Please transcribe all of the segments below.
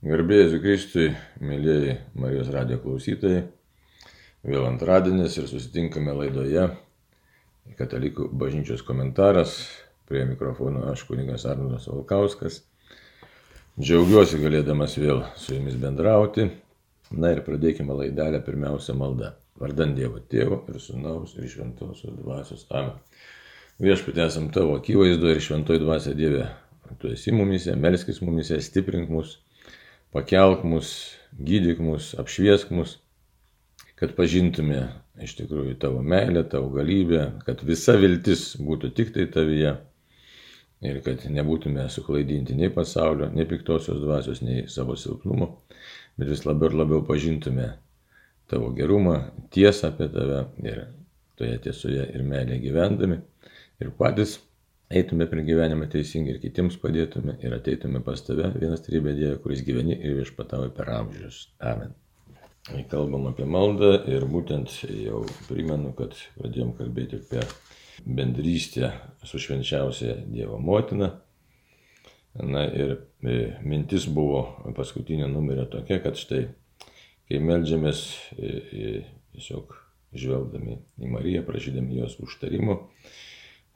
Garbėjai Kristui, mėlyjei Marijos radio klausytojai, vėl antradienis ir susitinkame laidoje Katalikų bažnyčios komentaras. Prie mikrofono aš kunigas Arnoldas Valkauskas. Džiaugiuosi galėdamas vėl su jumis bendrauti. Na ir pradėkime laidelę pirmiausia malda. Vardant Dievo Tėvo ir Sūnaus ir Šventosios Dvasios. Amen. Viešpatė esam tavo akivaizdu ir šventoji dvasia Dieve. Tu esi mumise, melskis mumise, stiprink mus pakelk mus, gydyk mus, apšviesk mus, kad pažintume iš tikrųjų tavo meilę, tavo galybę, kad visa viltis būtų tik tai tavyje ir kad nebūtume suklaidinti nei pasaulio, nei piktosios dvasios, nei savo silpnumo, bet vis labiau ir labiau pažintume tavo gerumą, tiesą apie tave ir toje tiesoje ir meilėje gyvendami ir patys eitume per gyvenimą teisingai ir kitiems padėtume ir ateitume pas tave, vienas trybė Dieve, kuris gyveni ir viešpatavo per amžius. Amen. Kalbam apie maldą ir būtent jau primenu, kad pradėjom kalbėti apie bendrystę su švenčiausia Dievo motina. Na ir e, mintis buvo paskutinio numerio tokia, kad štai, kai melžiamės e, e, tiesiog žvelgdami į Mariją, prašydami jos užtarimo,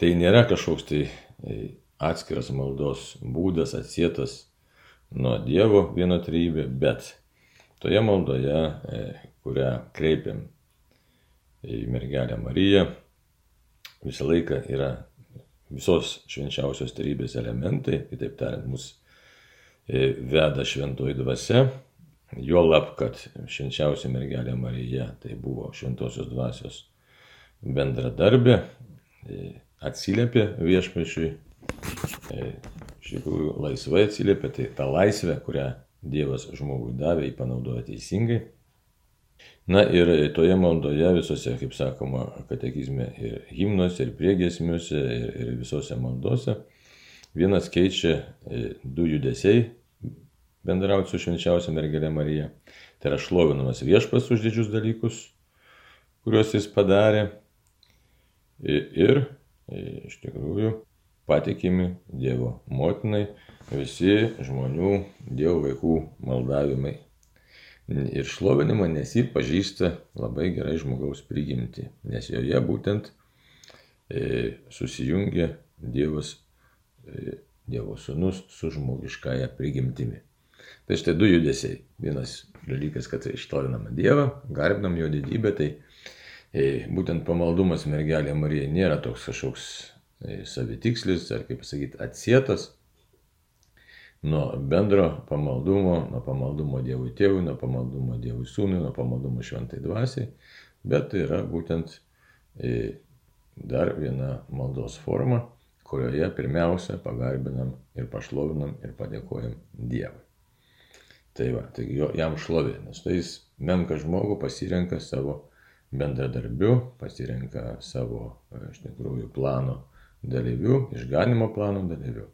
Tai nėra kažkoks tai e, atskiras maldos būdas atsietas nuo Dievo vieno trybė, bet toje maldoje, e, kurią kreipiam į mergelę Mariją, visą laiką yra visos švenčiausios trybės elementai, kitaip tariant, mus e, veda šventoji dvasia, jo lab, kad švenčiausia mergelė Marija tai buvo šventosios dvasios bendradarbė, atsiliepė viešpačiui, e, iš tikrųjų laisvai atsiliepė, tai ta laisvė, kurią Dievas žmogui davė, jį panaudojo teisingai. Na ir toje maldoje visose, kaip sakoma, katekizme ir himnuose, ir priegesmiuose, ir, ir visose maldose, vienas keičia e, du judesiai bendrauti su švenčiausia mergelė Marija. Tai yra šlovinamas viešpas už didžius dalykus, kuriuos jis padarė. Ir iš tikrųjų patikimi Dievo motinai visi žmonių, Dievo vaikų maldavimai. Ir šlovinimą, nes jį pažįsta labai gerai žmogaus prigimti, nes joje būtent e, susijungia Dievas, e, Dievo sūnus su žmogiškąja prigimtimi. Tai štai du judesiai. Vienas dalykas, kad ištoliname Dievą, garbinam jo didybę, tai E, būtent pamaldumas mergelė Marija nėra toks kažkoks e, savitikslis, ar kaip pasakyti, atsietas nuo bendro pamaldumo, nuo pamaldumo Dievui Tėvui, nuo pamaldumo Dievui Sūnui, nuo pamaldumo Šventai Dvasiai, bet tai yra būtent e, dar viena maldos forma, kurioje pirmiausia pagarbinam ir pašlovinam ir padėkojam Dievui. Tai va, taigi jam šlovė, nes tai jis menka žmogų pasirenka savo bendradarbiu, pasirenka savo iš tikrųjų plano dalyvių, išganimo plano dalyvių.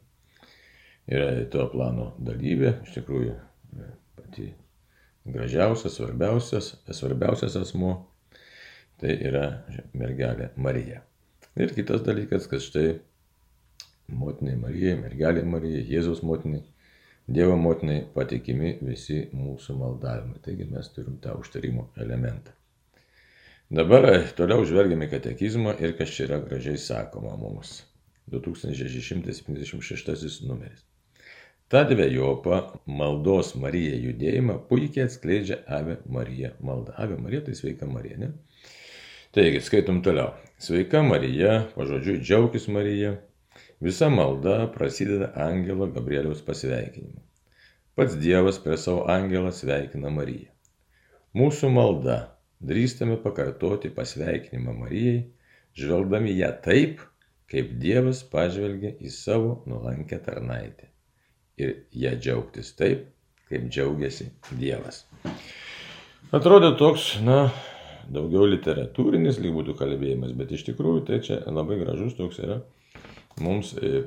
Ir to plano dalyvė, iš tikrųjų pati gražiausias, svarbiausias, svarbiausias asmo, tai yra mergelė Marija. Ir kitas dalykas, kad štai motinai Marijai, mergelė Marijai, Jėzaus motinai, Dievo motinai patikimi visi mūsų maldavimai. Taigi mes turim tą užtarimo elementą. Dabar e, toliau žvelgiame katekizmą ir kas čia yra gražiai sakoma mums. 2676 numeris. Ta dviejopa maldos Marija judėjimą puikiai atskleidžia Ave Marija malda. Ave Marija tai sveika Marija, ne? Taigi, skaitom toliau. Sveika Marija, pažodžiui, džiaugis Marija. Visa malda prasideda angelo Gabrieliaus pasveikinimu. Pats Dievas prie savo angelą sveikina Mariją. Mūsų malda drįstame pakartoti pasveikinimą Marijai, žvelgdami ją taip, kaip Dievas pažvelgia į savo nuolankę tarnaitę. Ir ją džiaugtis taip, kaip džiaugiasi Dievas. Atrodo toks, na, daugiau literatūrinis lyg būtų kalbėjimas, bet iš tikrųjų tai čia labai gražus toks yra mums e,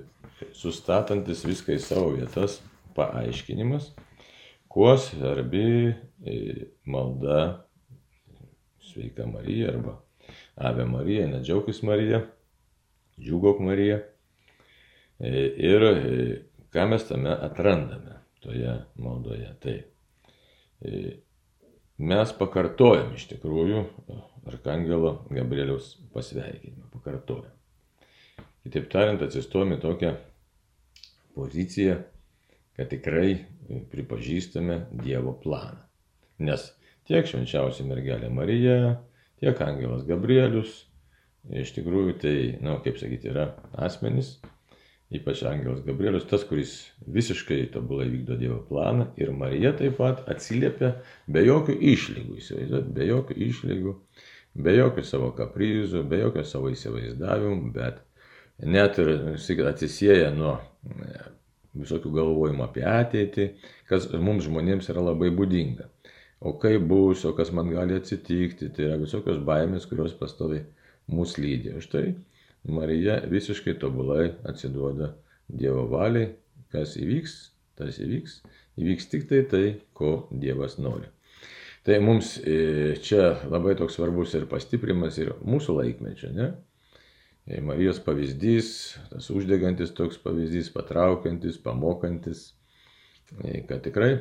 sustatantis viską į savo vietas paaiškinimas, kuo svarbi e, malda Sveika Marija arba Ave Marija, nedžiaugis Marija, džiugok Marija. E, ir e, ką mes tame atrandame? toje maldoje. Tai mes pakartojam iš tikrųjų Arkangelo Gabrieliaus pasveikinimą. Pakartojam. Kitaip tariant, atsistojame tokią poziciją, kad tikrai pripažįstame Dievo planą. Nes tiek švenčiausia mergelė Marija, tiek Angelas Gabrielius, iš tikrųjų tai, na, nu, kaip sakyti, yra asmenys, ypač Angelas Gabrielius, tas, kuris visiškai tobulai vykdo Dievo planą ir Marija taip pat atsiliepia be jokių išlygų, įsivaizduot, be jokių išlygų, be jokių savo kaprizų, be jokių savo įsivaizdavimų, bet net ir atsisėja nuo visokių galvojimų apie ateitį, kas mums žmonėms yra labai būdinga. O kaip bus, o kas man gali atsitikti, tai yra visokios baimės, kurios pastoviai mus lydi. Už tai Marija visiškai tobulai atsiduoda Dievo valiai, kas įvyks, tas įvyks, įvyks tik tai tai, ko Dievas nori. Tai mums e, čia labai toks svarbus ir pastiprimas ir mūsų laikmečio, ne? Marijos pavyzdys, tas uždegantis toks pavyzdys, patraukiantis, pamokantis, kad tikrai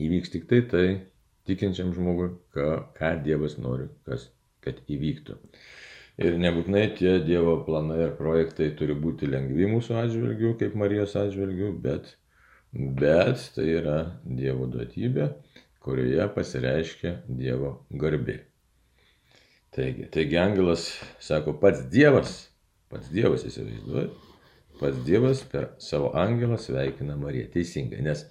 įvyks tik tai tai tikinčiam žmogui, ką, ką Dievas nori, kas, kad įvyktų. Ir nebūtinai tie Dievo planai ir projektai turi būti lengvi mūsų atžvilgių, kaip Marijos atžvilgių, bet, bet tai yra Dievo duotybė, kurioje pasireiškia Dievo garbė. Taigi, taigi angelas sako, pats Dievas, pats Dievas įsivaizduoja, pats Dievas per savo angelą sveikina Mariją. Teisingai, nes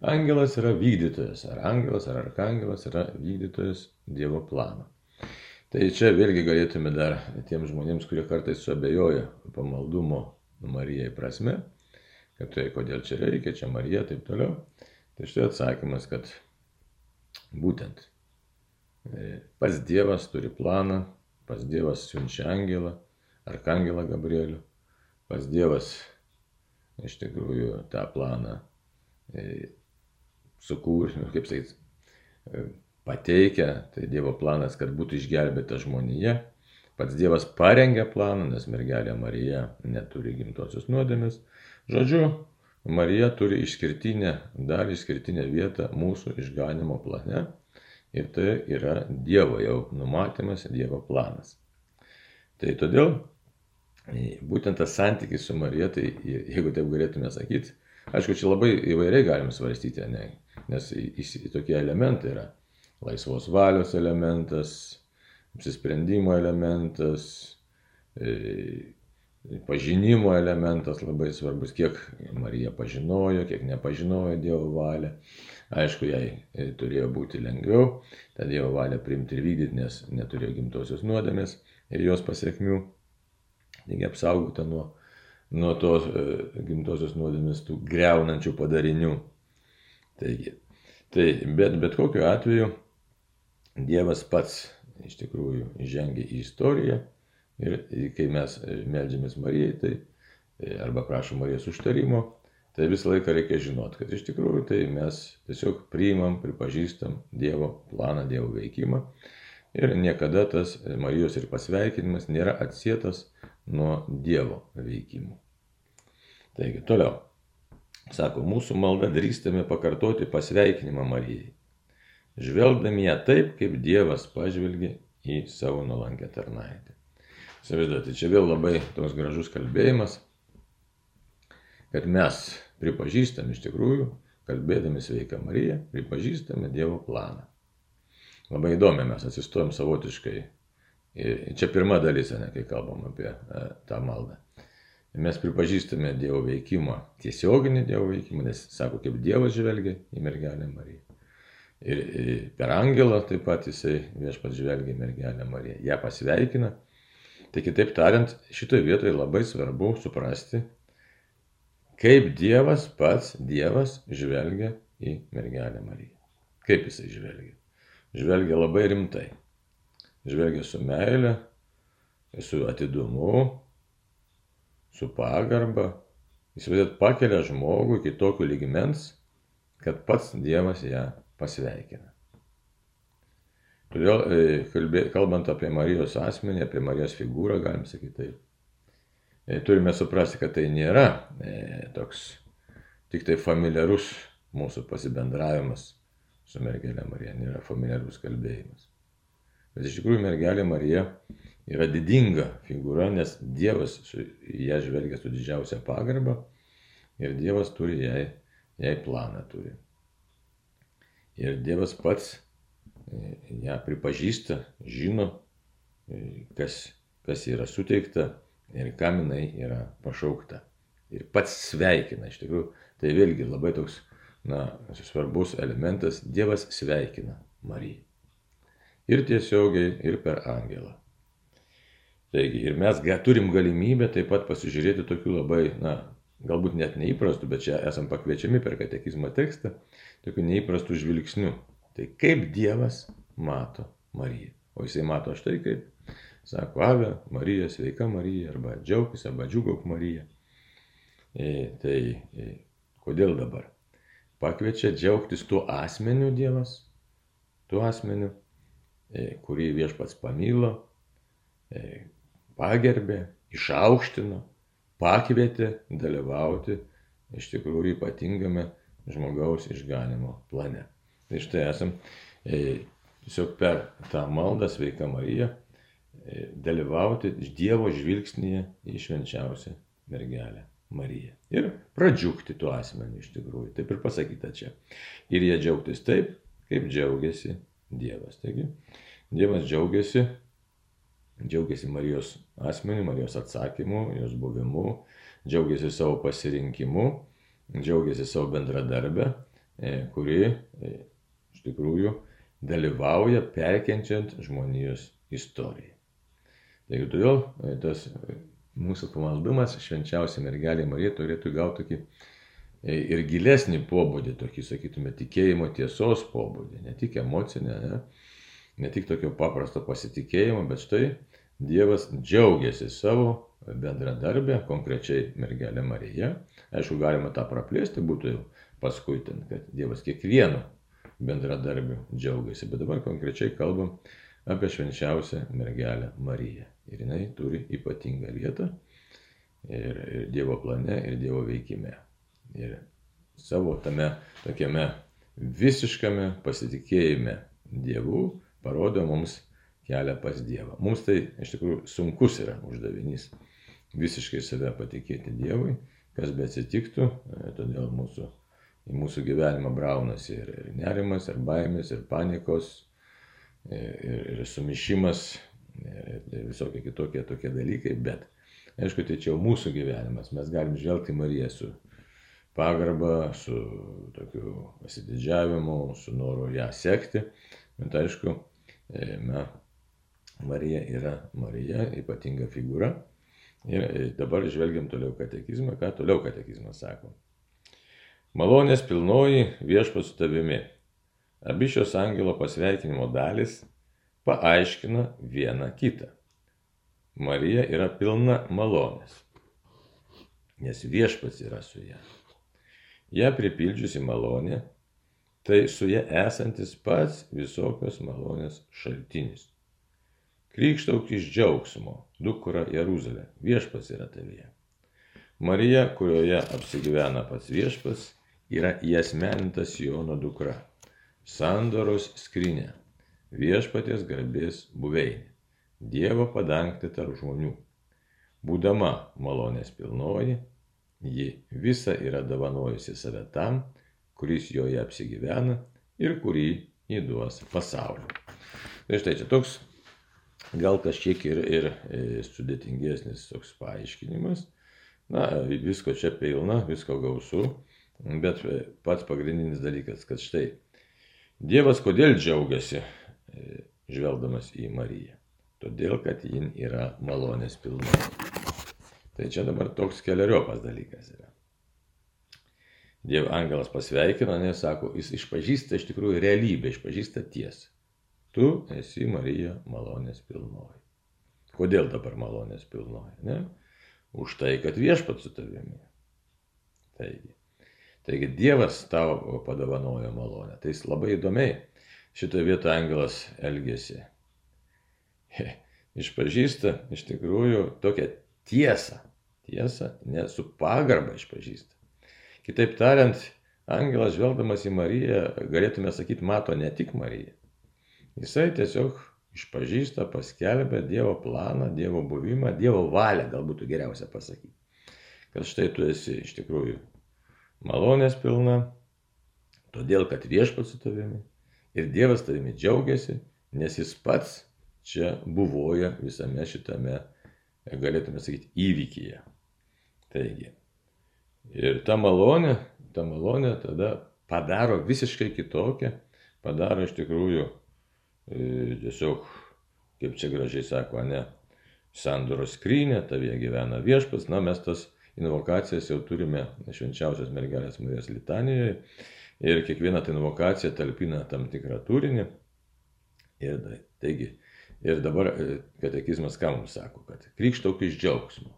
angelas yra vykdytojas, ar angelas, ar arkangelas yra vykdytojas Dievo plano. Tai čia vėlgi galėtume dar tiems žmonėms, kurie kartais suabejoja pamaldumo Marijai prasme, kad tai kodėl čia reikia, čia Marija, taip toliau. Tai štai atsakymas, kad būtent E, pats Dievas turi planą, pats Dievas siunčia angelą, arkangelą Gabrielių, pats Dievas iš tikrųjų tą planą e, sukūrė, nu, kaip sakyti, e, pateikia, tai Dievo planas, kad būtų išgelbėta žmonija. Pats Dievas parengė planą, nes mergelė Marija neturi gimtosios nuodėmės. Žodžiu, Marija turi išskirtinę, dar išskirtinę vietą mūsų išganimo plane Ir tai yra Dievo jau numatymas, Dievo planas. Tai todėl e, būtent tas santykis su Marija, tai jeigu taip galėtume sakyti, aišku, čia labai įvairiai galim svarstyti, ne? Nes tokie elementai yra laisvos valios elementas, apsisprendimo elementas, e, pažinimo elementas labai svarbus, kiek Marija pažinojo, kiek nepažinojo Dievo valią. Aišku, jai e, turėjo būti lengviau tą Dievo valią priimti ir vykdyti, nes neturėjo gimtosios nuodėmės ir jos pasiekmių. Taigi apsaugota nuo, nuo tos e, gimtosios nuodėmės tų greunančių padarinių. Taigi, tai bet, bet kokiu atveju Dievas pats iš tikrųjų žengia į istoriją Ir kai mes melžiamės Marijai, tai e, arba prašom Marijos užtarimo, tai visą laiką reikia žinoti, kad iš tikrųjų tai mes tiesiog priimam, pripažįstam Dievo planą, Dievo veikimą. Ir niekada tas Marijos ir pasveikinimas nėra atsietas nuo Dievo veikimų. Taigi, toliau. Sako, mūsų malda drįstame pakartoti pasveikinimą Marijai. Žvelgdami ją taip, kaip Dievas pažvelgia į savo nuolankę tarnaitę. Įsivaizduoti, čia vėl labai toks gražus kalbėjimas, kad mes pripažįstam iš tikrųjų, kalbėdami sveiką Mariją, pripažįstame Dievo planą. Labai įdomi mes atsistojom savotiškai. Čia pirma dalis, ne, kai kalbam apie e, tą maldą. Mes pripažįstame Dievo veikimą, tiesioginį Dievo veikimą, nes sako, kaip Dievas žvelgia į mergelę Mariją. Ir per angelą taip pat jisai viešpats žvelgia į mergelę Mariją. Ja pasveikina Tai kitaip tariant, šitoje vietoje labai svarbu suprasti, kaip Dievas pats Dievas žvelgia į mergelę Mariją. Kaip jisai žvelgia? Žvelgia labai rimtai. Žvelgia su meile, su atidumu, su pagarba. Jis vidėt pakelia žmogų iki tokio lygmens, kad pats Dievas ją pasveikina. Todėl, e, kalbant apie Marijos asmenį, apie Marijos figūrą, galim sakyti taip, e, turime suprasti, kad tai nėra e, toks tik tai familiarus mūsų pasibendravimas su mergelė Marija, nėra familiarus kalbėjimas. Bet iš tikrųjų mergelė Marija yra didinga figūra, nes Dievas ją žvelgia su didžiausia pagarba ir Dievas turi jai, jai planą turi. Ir Dievas pats e, ją pripažįsta, žino, e, kas, kas yra suteikta ir kam jinai yra pašaukta. Ir pats sveikina, iš tikrųjų, tai vėlgi labai toks na, svarbus elementas - Dievas sveikina Mariją. Ir tiesiogiai, ir per angelą. Taigi, ir mes turim galimybę taip pat pasižiūrėti tokių labai, na, galbūt net neįprastų, bet čia esam pakviečiami per katekizmo tekstą, tokių neįprastų žvilgsnių. Tai kaip Dievas mato Mariją. O jisai mato štai kaip. Sako, Ave, Marija, sveika Marija, arba džiaugtis, arba džiugauk Marija. E, tai e, kodėl dabar? pakviečia džiaugtis tuo asmeniu Dievas, tuo asmeniu, e, kurį viešpats pamilo, e, pagerbė, išaukštino, pakvietė dalyvauti iš tikrųjų ypatingame žmogaus išganimo plane. Tai štai esam e, tiesiog per tą maldą sveika Marija dalyvauti Dievo žvilgsnėje į švenčiausią mergelę. Marija. Ir pradžiugti tuo asmeniu iš tikrųjų. Taip ir pasakyta čia. Ir jie džiaugtis taip, kaip džiaugiasi Dievas. Taigi, Dievas džiaugiasi, džiaugiasi Marijos asmeniu, Marijos atsakymu, jos buvimu, džiaugiasi savo pasirinkimu, džiaugiasi savo bendradarbę, e, kuri e, iš tikrųjų dalyvauja perkenčiant žmonijos istoriją. Taigi todėl e, tas mūsų pamaldumas švenčiausia mergelė Marija turėtų gauti tokį ir gilesnį pobūdį, tokį, sakytume, tikėjimo tiesos pobūdį, ne tik emocinę, ne, ne tik tokio paprasto pasitikėjimo, bet štai Dievas džiaugiasi savo bendradarbę, konkrečiai mergelė Marija. Aišku, galima tą praplėsti, būtų jau paskui ten, kad Dievas kiekvienu bendradarbiu džiaugiasi, bet dabar konkrečiai kalbam apie švenčiausią mergelę Mariją. Ir jinai turi ypatingą vietą ir, ir Dievo plane, ir Dievo veikime. Ir savo tame tokiame visiškame pasitikėjime Dievu parodo mums kelią pas Dievą. Mums tai iš tikrųjų sunkus yra uždavinys visiškai save patikėti Dievui, kas be atsitiktų, e, todėl mūsų, į mūsų gyvenimą braunasi ir, ir nerimas, ir baimės, ir panikos, ir, ir, ir sumišimas, ir visokie kitokie tokie dalykai, bet aišku, tai čia jau mūsų gyvenimas, mes galim žvelgti Mariją su pagarba, su tokiu pasididžiavimu, su noru ją sekti, bet aišku, e, na, Marija yra Marija, ypatinga figūra. Ir e, dabar žvelgiam toliau katekizmą, ką toliau katekizmas sako. Malonės pilnoji viešpas su tavimi. Abi šios angelo pasveikinimo dalis paaiškina vieną kitą. Marija yra pilna malonės, nes viešpats yra su ja. Ja pripildžiusi malonė, tai su ja esantis pats visokios malonės šaltinis. Krikštauk iš džiaugsmo, dukra Jeruzalė, viešpats yra tavyje. Marija, kurioje apsigyvena pats viešpats, yra įasmenintas Jono dukra, sandoros skrinė viešpaties garbės buveinė, Dievo padangti tarp žmonių. Būdama malonės pilnoji, ji visa yra davanojusi save tam, kuris joje apsigyvena ir kurį įduos pasauliu. Tai štai čia toks gal kažkiek ir, ir e, sudėtingesnis toks paaiškinimas. Na, visko čia pilna, visko gausu, bet e, pats pagrindinis dalykas, kad štai Dievas kodėl džiaugiasi žvelgdamas į Mariją. Todėl, kad jin yra malonės pilna. Tai čia dabar toks keliariopas dalykas yra. Dievo angelas pasveikino, nes sako, jis išpažįsta iš tikrųjų realybę, išpažįsta tiesą. Tu esi Marija malonės pilnoji. Kodėl dabar malonės pilnoji? Ne? Už tai, kad viešpat su tavimi. Taigi, taigi Dievas tau padovanojo malonę. Tai jis labai įdomiai šitoje vietoje angelas elgesi. Išpažįsta iš tikrųjų tokią tiesą. Tiesą, ne su pagarba išpažįsta. Kitaip tariant, angelas žvelgdamas į Mariją, galėtume sakyti, mato ne tik Mariją. Jisai tiesiog išpažįsta, paskelbia Dievo planą, Dievo buvimą, Dievo valią, galbūt geriausia pasakyti. Kad štai tu esi iš tikrųjų malonės pilna, todėl kad viešpats su tavimi ir Dievas tavimi džiaugiasi, nes jis pats čia buvoja visame šitame, galėtume sakyti, įvykyje. Taigi, ir ta malonė ta malonė tada padaro visiškai kitokią, padaro iš tikrųjų e, tiesiog, kaip čia gražiai sako, ne, sandoros skrynė, tavyje gyvena viešpas, na mes tas invokacijas jau turime švenčiausios mergelės Marijos litanijoje ir kiekviena ta invokacija talpina tam tikrą turinį. Ir, taigi, ir dabar e, katekizmas ką mums sako, kad krikštauk iš džiaugsmo.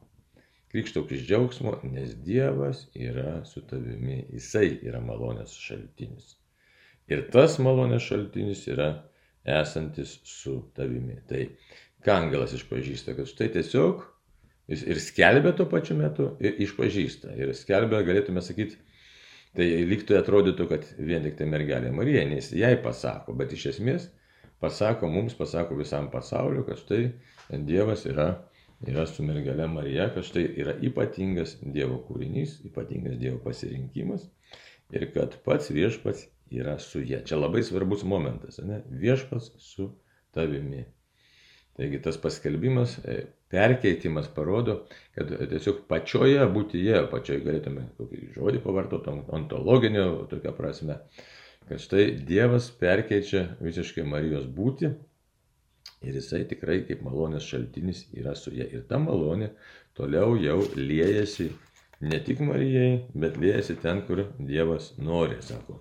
Krikštauk iš džiaugsmo, nes Dievas yra su tavimi, Jisai yra malonės šaltinis. Ir tas malonės šaltinis yra esantis su tavimi. Tai ką angelas išpažįsta, kad štai tiesiog jis ir skelbia tuo pačiu metu, ir išpažįsta. Ir skelbia, galėtume sakyti, tai liktų atrodytų, kad vien tik tai mergelė Marija, nes jai pasako, bet iš esmės pasako mums, pasako visam pasauliu, kad štai Dievas yra yra su mergelė Marija, kad štai yra ypatingas Dievo kūrinys, ypatingas Dievo pasirinkimas ir kad pats viešpats yra su jie. Čia labai svarbus momentas, ne? viešpats su tavimi. Taigi tas paskelbimas, e, perkeitimas parodo, kad tiesiog pačioje būtyje, pačioje galėtume kokį žodį pavartoti, ontologinio tokia prasme, kad štai Dievas perkeičia visiškai Marijos būti Ir jisai tikrai kaip malonės šaltinis yra su ja. Ir ta malonė toliau jau liejasi ne tik Marijai, bet liejasi ten, kur Dievas nori, sako.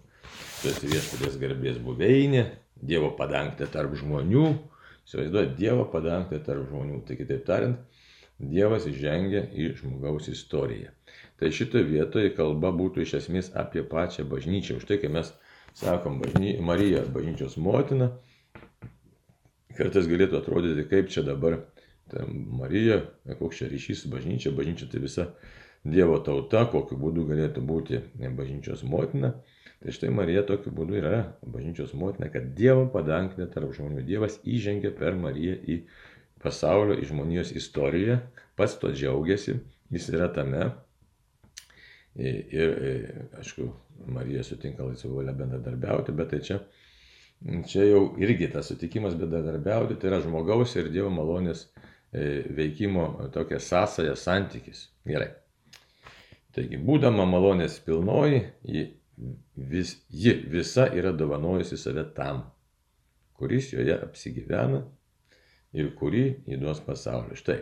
Tu esi viešpatės garbės buveinė, Dievo padangtė tarp žmonių. Įsivaizduoju, Dievo padangtė tarp žmonių. Tai kitaip tariant, Dievas įžengia į žmogaus istoriją. Tai šitoje vietoje kalba būtų iš esmės apie pačią bažnyčią. Už tai, kai mes sakom bažny, Marija bažnyčios motina, kartais galėtų atrodyti, kaip čia dabar ta Marija, koks čia ryšys su bažnyčia, bažnyčia tai visa Dievo tauta, kokiu būdu galėtų būti bažnyčios motina. Tai štai Marija tokiu būdu yra bažnyčios motina, kad Dievo padangtė tarp žmonių. Dievas įžengia per Mariją į pasaulio, į žmonijos istoriją, pats to džiaugiasi, jis yra tame. Ir, ir aišku, Marija sutinka laisvą valią bendradarbiauti, bet tai čia Čia jau irgi tas sutikimas bedarbiauti, tai yra žmogaus ir Dievo malonės e, veikimo tokia sąsaja santykis. Gerai. Taigi, būdama malonės pilnoji, ji, vis, ji visa yra dovanojusi save tam, kuris joje apsigyvena ir kurį įduos pasauliu. Štai.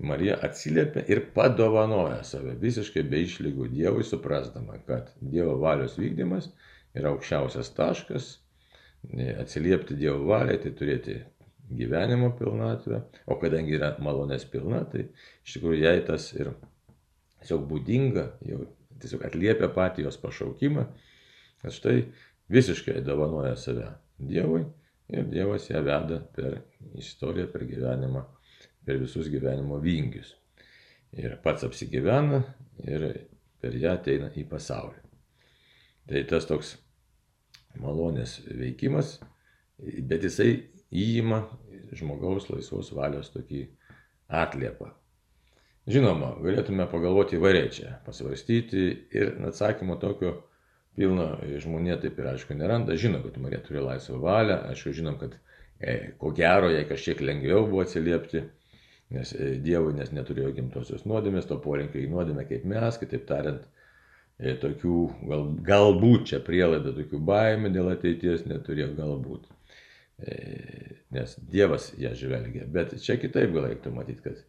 Marija atsiliepia ir padovanoja save visiškai be išlygų Dievui, suprasdama, kad Dievo valios vykdymas yra aukščiausias taškas atsiliepti Dievo valiai, tai turėti gyvenimo pilnatvę, o kadangi yra malonės pilna, tai iš tikrųjų jai tas ir tiesiog būdinga, jau tiesiog atliepia patį jos pašaukimą, kad štai visiškai dovanoja save Dievui ir Dievas ją veda per istoriją, per gyvenimą, per visus gyvenimo vingius. Ir pats apsigyvena ir per ją ateina į pasaulį. Tai tas toks malonės veikimas, bet jisai įima žmogaus laisvos valios tokį atliepą. Žinoma, galėtume pagalvoti įvairiai čia, pasvarstyti ir atsakymo tokio pilno žmonė taip ir aišku neranda. Žino, kad Marija turi laisvą valią, aišku, žinom, kad e, ko gero jai kažkiek lengviau buvo atsiliepti, nes e, Dievui nes neturėjo gimtosios nuodėmės, to polinkio į nuodėmę kaip mes, kitaip tariant, tokių, gal, galbūt čia prielaida tokių baimių dėl ateities neturėjo, galbūt. E, nes Dievas ją žvelgia. Bet čia kitaip gal reiktų matyti, kad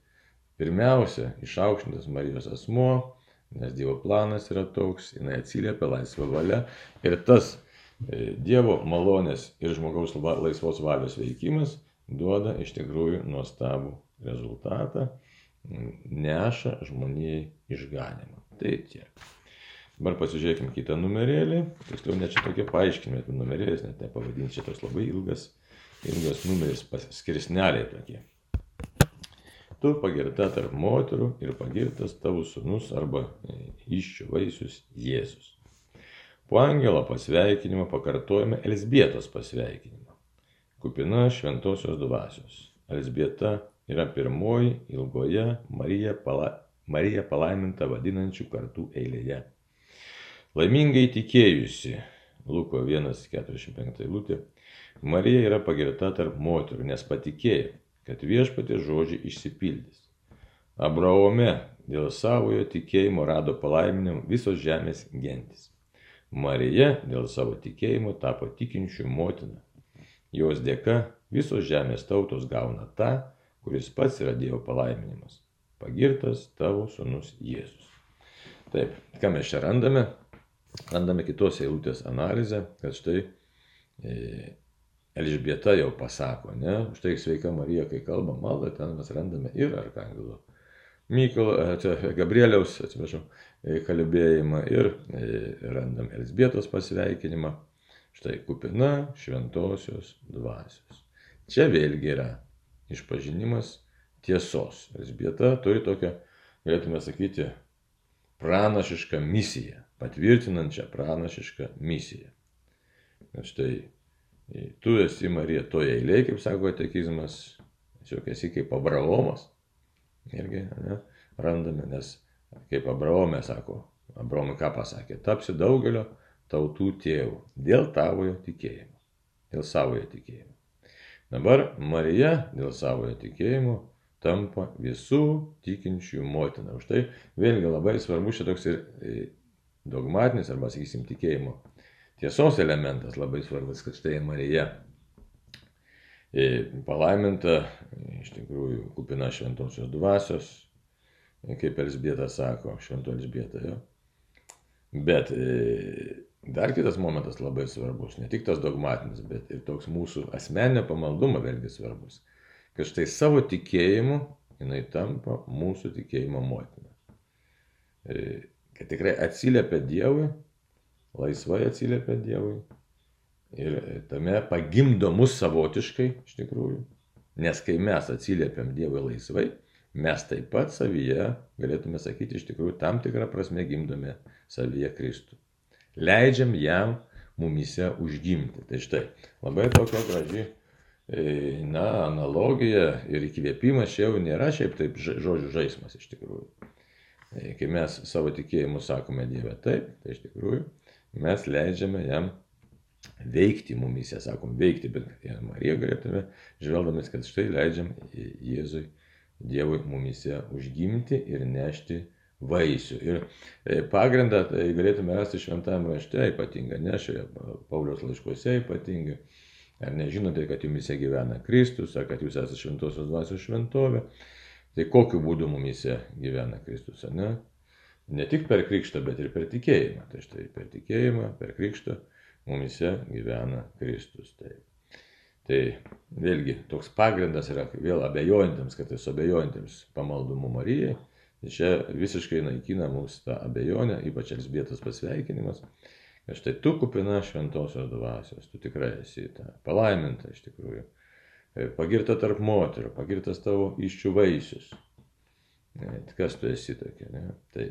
pirmiausia, išaukštintas Marijos asmo, nes Dievo planas yra toks, jinai atsiliepia laisvą valią ir tas e, Dievo malonės ir žmogaus laisvos valios veikimas duoda iš tikrųjų nuostabų rezultatą, neša žmonijai išganimą. Tai tiek. Dabar pasižiūrėkime kitą numerėlį. Tiksliau, ne čia tokie paaiškinimai, tai numerėlis net nepavadinti, čia toks labai ilgas, ilgas numeris, skirsneliai tokie. Tu pagirta tarp moterų ir pagirtas tavo sunus arba iščių vaisius Jėzus. Po angelo pasveikinimo pakartojame Elsbietos pasveikinimą. Kupina šventosios dvasios. Elsbieta yra pirmoji ilgoje Marija, pala, Marija palaiminta vadinančių kartų eilėje. Laimingai tikėjusi, Luko 1.45 eilutė, Marija yra pagirta tarp moterų, nes patikėjo, kad viešpatė žodžiai išsipildys. Abraome dėl savojo tikėjimo rado palaiminimą visos žemės gentis. Marija dėl savo tikėjimo tapo tikinčių motina. Jos dėka visos žemės tautos gauna tą, kuris pats yra Dievo palaiminimas. Pagirtas tavo sunus Jėzus. Taip, ką mes čia randame? Randame kitos eilutės analizę, kad štai e, Elžbieta jau pasako, ne, štai sveika Marija, kai kalba maldą, ten mes randame ir arkangelo Mykolo, e, Gabrieliaus, atsiprašau, e, kalbėjimą ir e, randam Elsbietos pasveikinimą. Štai kupina šventosios dvasios. Čia vėlgi yra išpažinimas tiesos. Elsbieta turi tokią, galėtume sakyti, pranašišką misiją, patvirtinančią pranašišką misiją. Nes štai tu esi Marija toje eilėje, kaip sako atekizmas, tiesiog esi kaip Abraomas irgi ne, randame, nes kaip Abraomė sako, Abraomė ką pasakė, tapsi daugelio tautų tėvų dėl tavojo tikėjimo, dėl savojo tikėjimo. Dabar Marija dėl savojo tikėjimo tampa visų tikinčių motina. Už tai vėlgi labai svarbu šitoks ir e, dogmatinis arba, sakysim, tikėjimo tiesos elementas labai svarbus, kad štai Marija palaiminta, iš tikrųjų, kupina šventosios dvasios, kaip Elsbieta sako, švento Elsbieta jo. Bet e, dar kitas momentas labai svarbus, ne tik tas dogmatinis, bet ir toks mūsų asmeninio pamaldumo vėlgi svarbus, kad štai savo tikėjimu jinai tampa mūsų tikėjimo motina. Kad tikrai atsiliepia Dievui, laisvai atsiliepia Dievui Ir tame pagimdo mus savotiškai, iš tikrųjų. Nes kai mes atsiliepiam Dievui laisvai, mes taip pat savyje, galėtume sakyti, iš tikrųjų tam tikrą prasme gimdome savyje Kristų. Leidžiam jam mumise užgimti. Tai štai, labai tokia graži, e, na, analogija ir įkvėpimas čia jau nėra šiaip taip žodžių žaidimas iš tikrųjų. E, kai mes savo tikėjimu sakome Dievę taip, tai iš tikrųjų mes leidžiame jam veikti mumise, sakom, veikti, bet Marija galėtume, žvelgdamis, kad štai leidžiam Jėzui, Dievui mumise užgimti ir nešti vaisių. Ir e, pagrindą tai galėtume rasti šventame rašte ypatingą, ne šioje Paulios laiškuose ypatingai. Ar nežinote, kad jumise gyvena Kristus, ar kad jūs esate šventosios dvasios šventovė. Tai kokiu būdu mumise gyvena Kristus, ne? Ne tik per krikštą, bet ir per tikėjimą. Tai štai per tikėjimą, per krikštą mumise gyvena Kristus. Taip. Tai vėlgi toks pagrindas yra vėl abejojantiems, kad tai abejojantiems pamaldumu Marijai. Tai čia visiškai naikina mūsų tą abejonę, ypač Elsbietos pasveikinimas, kad štai tu kupina šventosios dvasios, tu tikrai esi ta palaiminta iš tikrųjų. E, pagirta tarp moterų, pagirtas tavo iščių vaisius. Ne, kas tu esi tokia, ne? Tai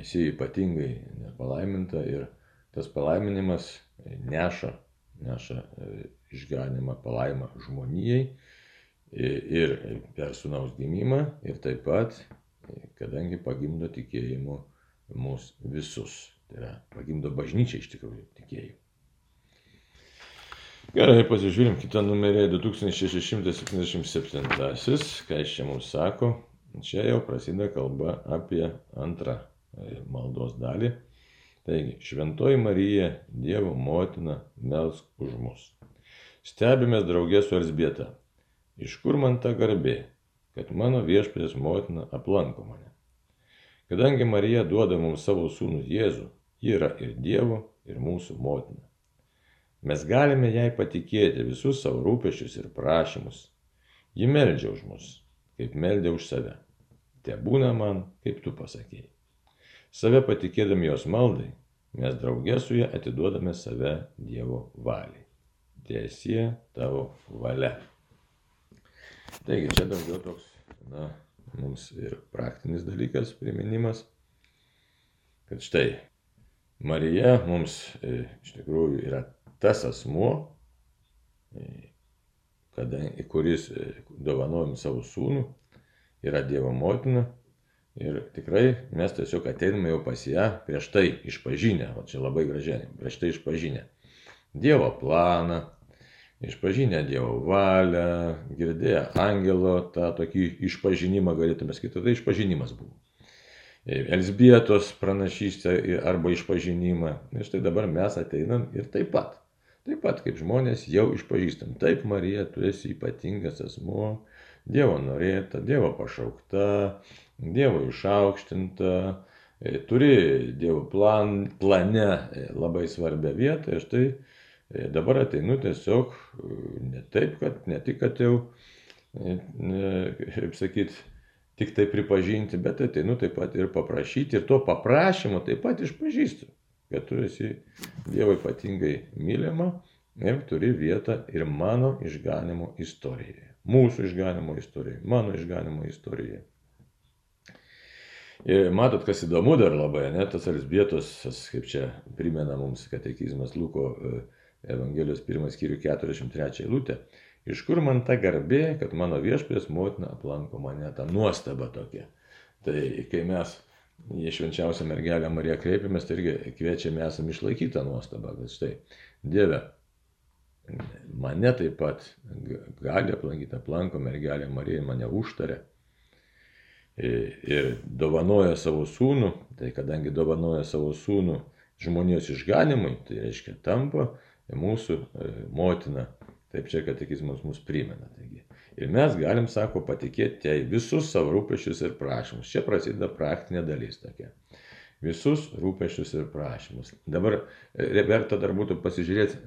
esi ypatingai palaiminta ir tas palaiminimas neša, neša e, išganimą, palaimą žmonijai ir per sunaus gimimą ir taip pat, kadangi pagimdo tikėjimu mus visus. Tai yra pagimdo bažnyčia iš tikrųjų tikėjimu. Gerai, pasižiūrim kitą numerį 2677. Ką jis čia mums sako? Čia jau prasideda kalba apie antrą e, maldos dalį. Taigi, šventoji Marija, Dievo motina, melsk už mus. Stebimės draugė su Elsbieta. Iš kur man ta garbė, kad mano viešpatės motina aplanko mane? Kadangi Marija duoda mums savo sūnų Jėzų, ji yra ir Dievo, ir mūsų motina. Mes galime jai patikėti visus savo rūpešius ir prašymus. Ji meldžia už mus, kaip meldė už save. Te būna man, kaip tu pasakėjai. Save patikėdami jos maldai, mes draugė su ją atiduodame save Dievo valiai. Tiesie tavo valia. Taigi čia daugiau toks, na, mums ir praktinis dalykas, priminimas, kad štai Marija mums e, iš tikrųjų yra tas asmuo, e, kada, kuris e, dovanojom savo sūnų, yra Dievo motina. Ir tikrai mes tiesiog ateiname jau pas ją prieš tai išpažinę, o čia labai gražiai, prieš tai išpažinę Dievo planą, išpažinę Dievo valią, girdėję angelo tą tokį išpažinimą, galėtume sakyti, tai išpažinimas buvo. Elsbietos pranašystę arba išpažinimą. Ir štai dabar mes ateinam ir taip pat. Taip pat kaip žmonės jau išpažįstam. Taip, Marija, tu esi ypatingas asmuo, Dievo norėta, Dievo pašaukta, Dievo išaukštinta, e, turi Dievo plan, plane e, labai svarbią vietą. Ir štai e, dabar ateinu tiesiog ne taip, kad ne tik, kad jau, kaip sakyt, tik tai pripažinti, bet ateinu taip pat ir paprašyti ir tuo paprašymu taip pat išpažįstu kad tu esi Dievo ypatingai mylima ir turi vietą ir mano išganimo istorijoje. Mūsų išganimo istorijoje, mano išganimo istorijoje. Ir matot, kas įdomu dar labai, ne, tas Elsbietos, kaip čia primena mums katekizmas Luko e, Evangelijos 1 skyrių 43 eilutė, iš kur man ta garbė, kad mano viešpės motina aplanko mane, ta nuostaba tokia. Tai kai mes į švenčiausią mergelę Mariją kreipiamės, tai irgi kviečiame esam išlaikyti tą nuostabą, kad štai Dieve, mane taip pat gali aplankyti, aplanko mergelė Marija, mane užtarė ir dovanoja savo sūnų, tai kadangi dovanoja savo sūnų žmonijos išganimui, tai reiškia tampa mūsų e, motina. Taip čia katekizmas mus primena. Taigi. Ir mes galim, sako, patikėti jai visus savo rūpešius ir prašymus. Čia prasideda praktinė dalis tokia. Visus rūpešius ir prašymus. Dabar e, verta dar būtų pasižiūrėti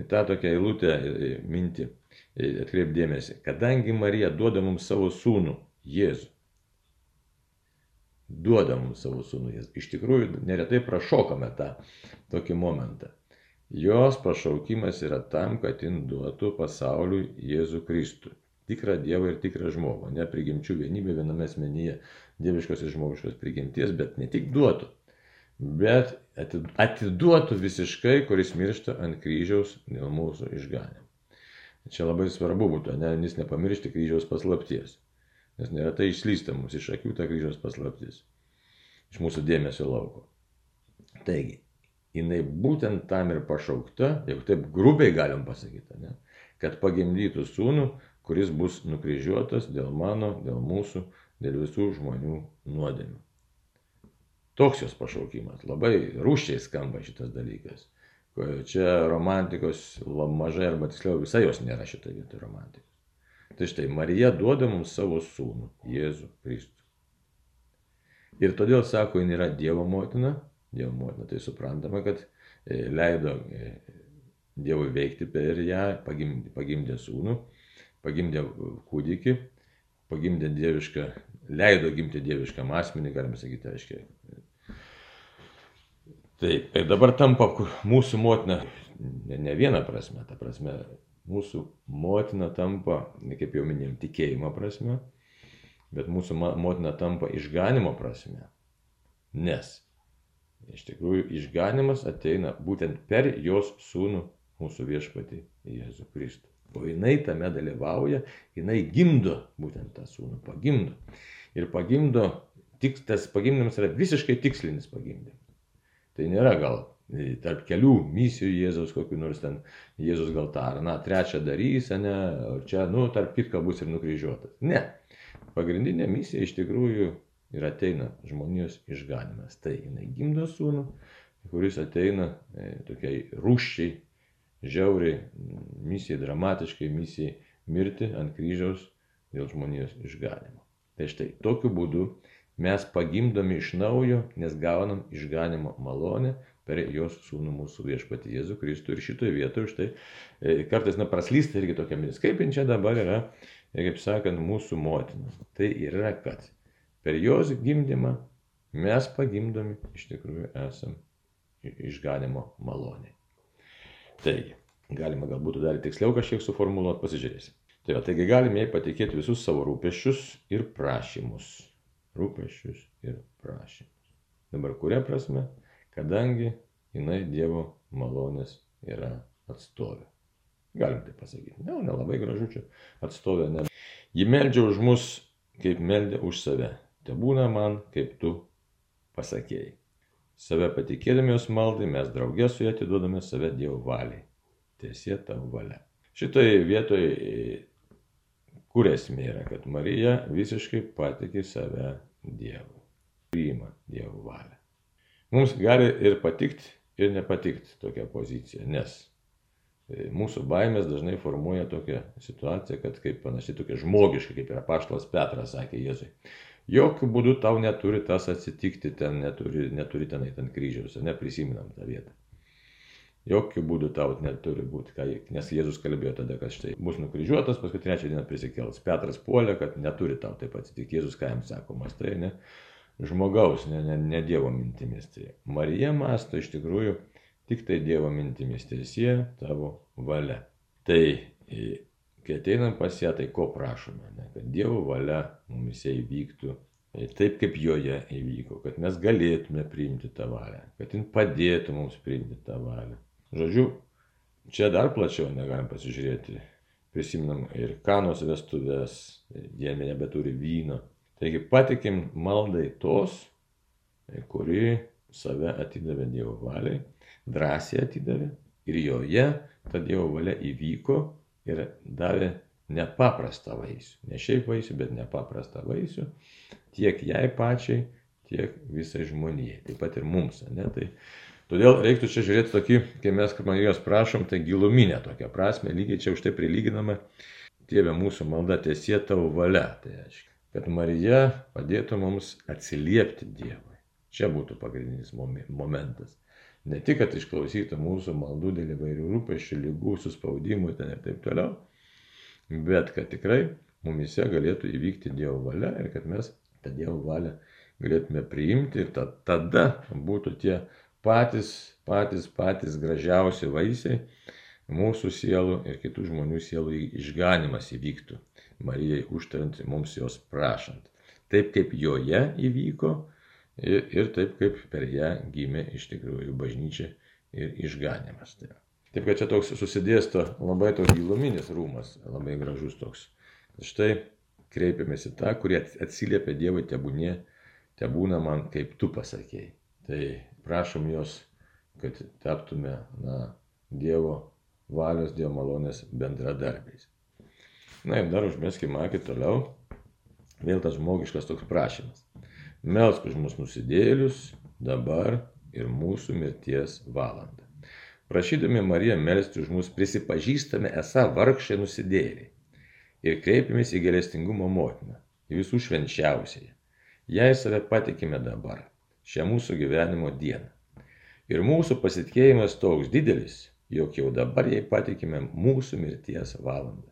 į tą tokią eilutę mintį, atkreipdėmėsi. Kadangi Marija duoda mums savo sūnų Jėzų, duoda mums savo sūnų Jėzų. Iš tikrųjų, neretai prašokame tą tokį momentą. Jos pašaukimas yra tam, kad jin duotų pasauliui Jėzų Kristų tikrą Dievą ir tikrą žmogų, ne prigimčių vienybė viename asmenyje, dieviškos ir žmogiškos prigimties, bet ne tik duotų, bet atiduotų visiškai, kuris miršta ant kryžiaus dėl mūsų išganimo. Čia labai svarbu būtų, ne, jis nepamiršti kryžiaus paslapties, nes neretai išslysta mums iš akių ta kryžiaus paslaptis, iš mūsų dėmesio lauko. Taigi, jinai būtent tam ir pašaukta, jeigu taip grubiai galim pasakyti, ne, kad pagimdytų sūnų, kuris bus nukryžiuotas dėl mano, dėl mūsų, dėl visų žmonių nuodėmių. Toks jos pašaukimas. Labai rūščiai skamba šitas dalykas. Čia romantikos mažai arba tiksliau visai jos nėra šitoje vietoje romantikos. Tai štai Marija duoda mums savo sūnų, Jėzų Kristų. Ir todėl sako, jin yra Dievo motina. Dievo motina tai suprantama, kad e, leido e, Dievui veikti per ją, pagimdė, pagimdė sūnų pagimdė kūdikį, pagimdė dievišką, leido gimti dieviškam asmenį, galime sakyti, aiškiai. Taip, ir dabar tampa mūsų motina, ne, ne viena prasme, ta prasme, mūsų motina tampa, kaip jau minėjom, tikėjimo prasme, bet mūsų motina tampa išganimo prasme. Nes iš tikrųjų išganimas ateina būtent per jos sūnų mūsų viešpatį Jėzų Kristų. O jinai tame dalyvauja, jinai gimdo būtent tą sūnų, pagimdo. Ir pagimdo, tik, tas pagimdymas yra visiškai tikslinis pagimdymas. Tai nėra gal e, tarp kelių misijų Jėzaus, kokiu nors ten Jėzus gal tą ar na, trečią darys, ne, o čia, nu, tarp kitko bus ir nukryžiuotas. Ne. Pagrindinė misija iš tikrųjų ir ateina žmonijos išganimas. Tai jinai gimdo sūnų, kuris ateina e, tokiai rūščiai žiauriai misijai, dramatiškai misijai mirti ant kryžiaus dėl žmonijos išganimo. Tai štai tokiu būdu mes pagimdomi iš naujo, nes gaunam išganimo malonę per jos sūnų mūsų viešpatį Jėzų Kristų. Ir šitoje vietoje štai e, kartais, na, praslysta irgi tokia mintis, kaip čia dabar yra, e, kaip sakant, mūsų motina. Tai yra, kad per jos gimdymą mes pagimdomi iš tikrųjų esam išganimo malonė. Taigi, galima galbūt dar tiksliau kažkiek suformuoluoti, pasižiūrėsim. Tai va, taigi galime jai patikėti visus savo rūpeščius ir prašymus. Rūpeščius ir prašymus. Dabar kuria prasme? kadangi jinai Dievo malonės yra atstovė. Galim tai pasakyti. Ne, nelabai gražu čia atstovė. Ne. Ji meldžia už mus, kaip meldė už save. Te būna man, kaip tu pasakėjai. Save patikėdami jos maldai, mes draugė su ją atiduodame save Dievo valiai. Tiesie tavo valia. Šitoje vietoje, kur esmė yra, kad Marija visiškai patikė save Dievui. Priima Dievo valią. Mums gali ir patikti, ir nepatikti tokia pozicija, nes e, mūsų baimės dažnai formuoja tokią situaciją, kad kaip panašiai tokia žmogiška, kaip yra paštas Petras sakė Jėzui. Jokių būdų tau neturi tas atsitikti, ten neturi, neturi tenai ten kryžiaus, neprisiminam tą vietą. Jokių būdų tau neturi būti, ką, nes Jėzus kalbėjo tada, kad štai bus nukryžiuotas, paskui trečią dieną prisikels. Petras puolė, kad neturi tau taip atsitikti. Jėzus ką jam sako, mastai, ne žmogaus, ne, ne, ne Dievo mintimis. Tai Marija masto iš tikrųjų tik tai Dievo mintimis, tiesie tavo valia. Tai kai ateinam pas ją, tai ko prašome, ne? kad Dievo valia mumise įvyktų e, taip, kaip joje įvyko, kad mes galėtume priimti tą valią, kad jin padėtų mums priimti tą valią. Žodžiu, čia dar plačiau negalim pasižiūrėti. Prisiminam ir kanos vestuvės, jie nebeturi vyno. Taigi patikim maldai tos, e, kuri save atidavė Dievo valiai, drąsiai atidavė ir joje ta Dievo valia įvyko ir davė nepaprastą vaisių. Ne šiaip vaisių, bet nepaprastą vaisių tiek jai pačiai, tiek visai žmonijai. Taip pat ir mums. Ne? Tai, todėl reiktų čia žiūrėti tokį, kai mes Marijos prašom, tai giluminę tokią prasme, lygiai čia už tai prilyginama Tėvė mūsų malda tiesie tavo valia. Tai reiškia, kad Marija padėtų mums atsiliepti Dievui. Čia būtų pagrindinis momentas. Ne tik, kad išklausytų mūsų maldų dėl įvairių rūpeščių, lygų, suspaudimų ten ir taip toliau, bet kad tikrai mumise galėtų įvykti Dievo valia ir kad mes tą Dievo valią galėtume priimti ir ta, tada būtų tie patys, patys, patys gražiausi vaisiai mūsų sielų ir kitų žmonių sielų išganimas įvyktų. Marijai užtarant mums jos prašant. Taip kaip joje įvyko, ir, ir taip kaip per ją gimė iš tikrųjų bažnyčia ir išganimas. Tai. Taip kad čia toks susidėsto labai toks giluminis rūmas, labai gražus toks. Štai kreipiamės į tą, kurie atsiliepia Dievui, tebūnė, tebūna man, kaip tu pasakėjai. Tai prašom jos, kad taptume na, Dievo valios, Dievo malonės bendradarbiais. Na ir dar užmeskime akį toliau. Vėl tas žmogiškas toks prašymas. Melsk už mus nusidėlius dabar ir mūsų mirties valandą. Prašydami Mariją melsti už mus prisipažįstame esą vargšai nusidėliai ir kreipiamės į gelestingumo motiną, į visų švenčiausiai. Jai save patikime dabar, šią mūsų gyvenimo dieną. Ir mūsų pasitikėjimas toks didelis, jog jau dabar jai patikime mūsų mirties valandą.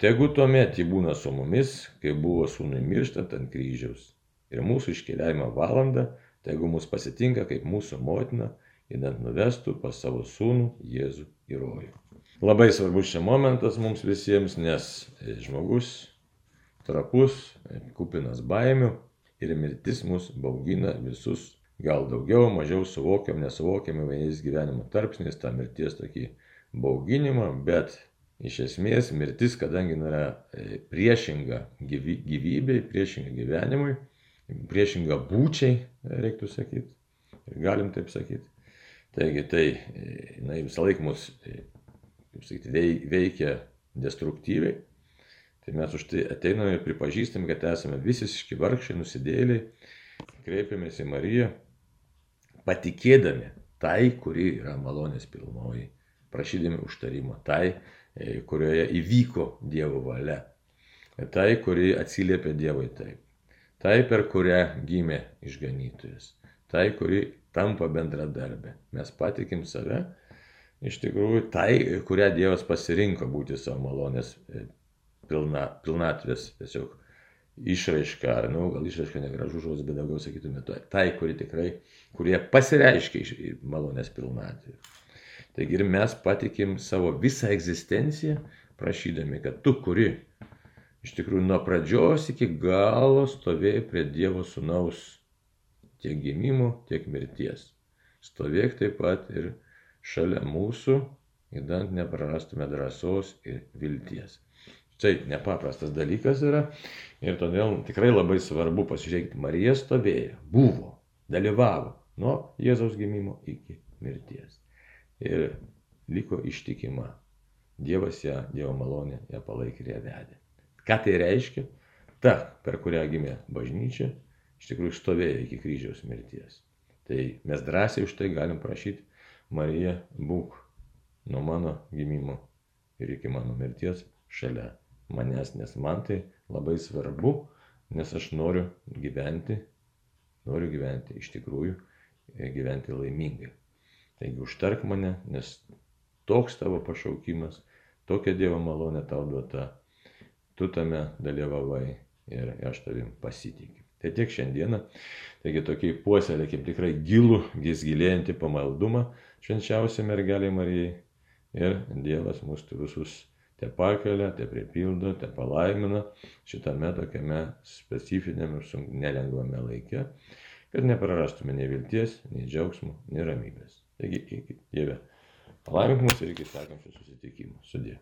Tegu tuomet ji būna su mumis, kai buvo sūnui mirštant ant kryžiaus ir mūsų iškeliavimo valandą, tegu mus pasitinka kaip mūsų motina, įdant nuvestų pas savo sūnų Jėzų į rojų. Labai svarbus čia momentas mums visiems, nes žmogus trapus, kupinas baimių ir mirtis mus baugina visus, gal daugiau, mažiau suvokiam, nesuvokiam įvairiais gyvenimo tarpsniais tą mirties tokį bauginimą, bet iš esmės mirtis, kadangi yra e, priešinga gyvybei, priešinga gyvenimui, priešinga būčiai, reiktų sakyti. Galim taip sakyti. Taigi tai, jinai visą laiką mus, kaip sakyti, veikia destruktyviai. Tai mes už tai ateiname ir pripažįstame, kad esame visiški vargšiai, nusidėliai, kreipiamės į Mariją, patikėdami tai, kuri yra malonės pilnoji, prašydami užtarimo, tai, e, kurioje įvyko Dievo valia, tai, kuri atsiliepia Dievui taip tai per kurią gimė išganytojas, tai kuri tampa bendradarbė. Mes patikim save, iš tikrųjų, tai, kurią Dievas pasirinko būti savo malonės e, pilna, pilnatvės tiesiog išraiška, ar, nu, gal išraiška negražus žodis, bet daugiau sakytume, tai, kuri tikrai, kurie pasireiškia iš malonės pilnatvės. Taigi ir mes patikim savo visą egzistenciją, prašydami, kad tu, kuri iš tikrųjų nuo pradžios iki galo stovėjai prie Dievo Sūnaus tiek gimimo, tiek mirties. stovėk taip pat ir šalia mūsų, įdant neprarastume drąsos ir vilties. Tai nepaprastas dalykas yra ir todėl tikrai labai svarbu pasižiūrėti, Marija stovėjo, buvo, dalyvavo nuo Jėzaus gimimo iki mirties. Ir liko ištikima. Dievas ją, Dievo malonė ją palaikė ir ją vedė. Ką tai reiškia? Ta, per kurią gimė bažnyčia, iš tikrųjų stovėjo iki kryžiaus mirties. Tai mes drąsiai už tai galim prašyti, Marija, būk nuo mano gimimo ir iki mano mirties šalia manęs, nes man tai labai svarbu, nes aš noriu gyventi, noriu gyventi iš tikrųjų, gyventi laimingai. Taigi užtark mane, nes toks tavo pašaukimas, tokia Dievo malonė tau duota, tu tame dalyvavai ir aš tavim pasitikiu. Tai tiek šiandieną. Taigi tokiai puoselėkim tikrai gilų, gis gilėjantį pamaldumą švenčiausiai mergeliai Marijai. Ir Dievas mūsų visus te pakelia, te pripildo, te palaimina šitame tokiame specifinėme ir nelengvame laike, kad neprarastume nei vilties, nei džiaugsmo, nei ramybės. Taigi, iki Dieve. Palaimink mus ir iki sekančių susitikimų. Sudė.